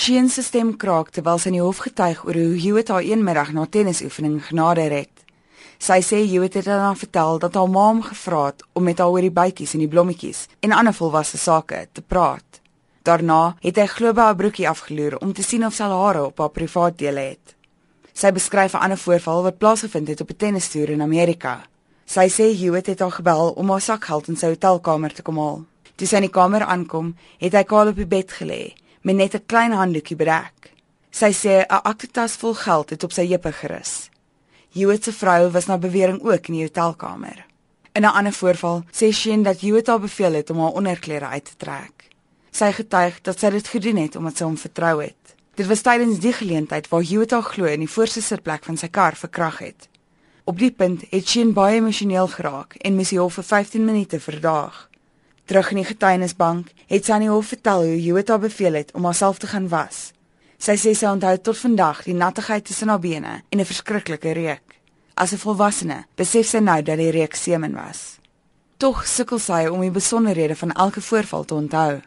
Sheen se stem kraak terwyl sy in die hof getuig oor hoe Hewitt haar een middag na tennisoefening genade red. Sy sê Hewitt het haar vertel dat haar ma hom gevra het om met haar oor die bytjies en die blommetjies en ander volwasse sake te praat. Daarna het hy glo by haar broekie afgeloer om te sien of sy hare op haar privaat dele het. Sy beskryf 'n ander voorval wat plaasgevind het op 'n tennistoer in Amerika. Sy sê Hewitt het haar gebel om haar sakgeld in sy hotelkamer te kom haal. Toe sy in die kamer aankom, het hy kaal op die bed gelê met net 'n klein handdoekie bedek. Sy sê 'n aktetas vol geld het op sy heupe gerus. Hewitt se vrou was na bewering ook in die hotelkamer. In 'n ander voorval sê Shane dat Hewitt haar beveel het om haar onderklere uit te trek. Sy getuig dat sy dit gedoen het omdat sy hom vertrou het. Dit was tydens die geleentheid waar Hewitt haar glo in die voorste sitplek van sy kar verkrag het. Op die punt het Shane baie emosioneel geraak en moes hy hof vir 15 minute verdaag. Terug in die getuienisbank het sy aan die hof vertel hoe Jota beveel het om haarself te gaan was. Sy sê sy onthou tot vandag die nattigheid tussen haar bene en 'n verskriklike reuk. As 'n volwassene, besef sy nou dat die reuk semen was. Tog sukkel sy om die besonderhede van elke voorval te onthou.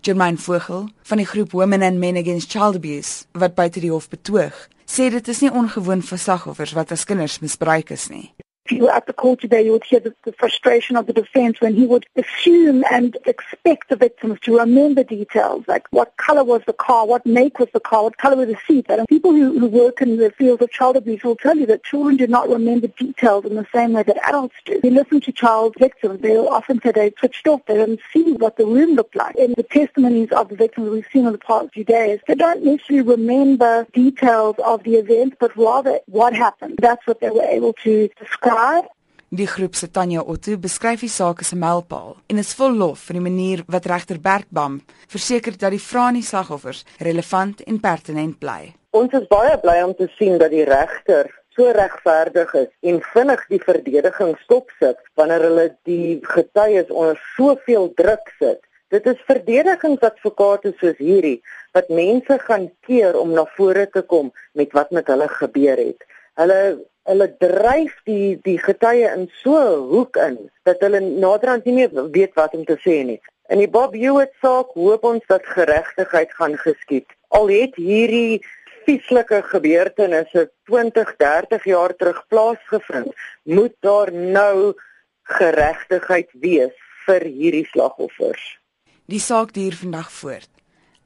Germain Vogel van die groep Women and Men Against Child Abuse wat buite die hof betoog, sê dit is nie ongewoon vir slagoffers wat as kinders misbruik is nie. Were at the court today, you would hear the, the, frustration of the defense when he would assume and expect the victims to remember details, like what color was the car, what make was the car, what color was the seat. And people who, who work in the field of child abuse will tell you that children do not remember details in the same way that adults do. You listen to child victims, they'll often say they switched off, they didn't see what the room looked like. In the testimonies of the victims we've seen in the past few days, they don't necessarily remember details of the event, but rather what happened. That's what they were able to describe jaar. Die groep se Tanya Otto beskryf die saak as 'n mylpaal en is vol lof vir die manier wat regter Bergbam verseker dat die vrae aan die slagoffers relevant en pertinent bly. Ons is baie bly om te sien dat die regter so regverdig is en vinnig die verdediging stopsit wanneer hulle die getuies onder soveel druk sit. Dit is verdedigingsadvokate soos hierdie wat mense gaan keer om na vore te kom met wat met hulle gebeur het. Hulle hulle dryf die die getuie in so 'n hoek in dat hulle naderhand nie meer weet wat om te sê nie. In die Bob Hewitt saak hoop ons dat geregtigheid gaan geskied. Al het hierdie vieslike gebeurtenisse 20, 30 jaar terug plaasgevind, moet daar nou geregtigheid wees vir hierdie slagoffers. Die saak duur vandag voort.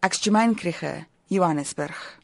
Ek's Germain Krige, Johannesburg.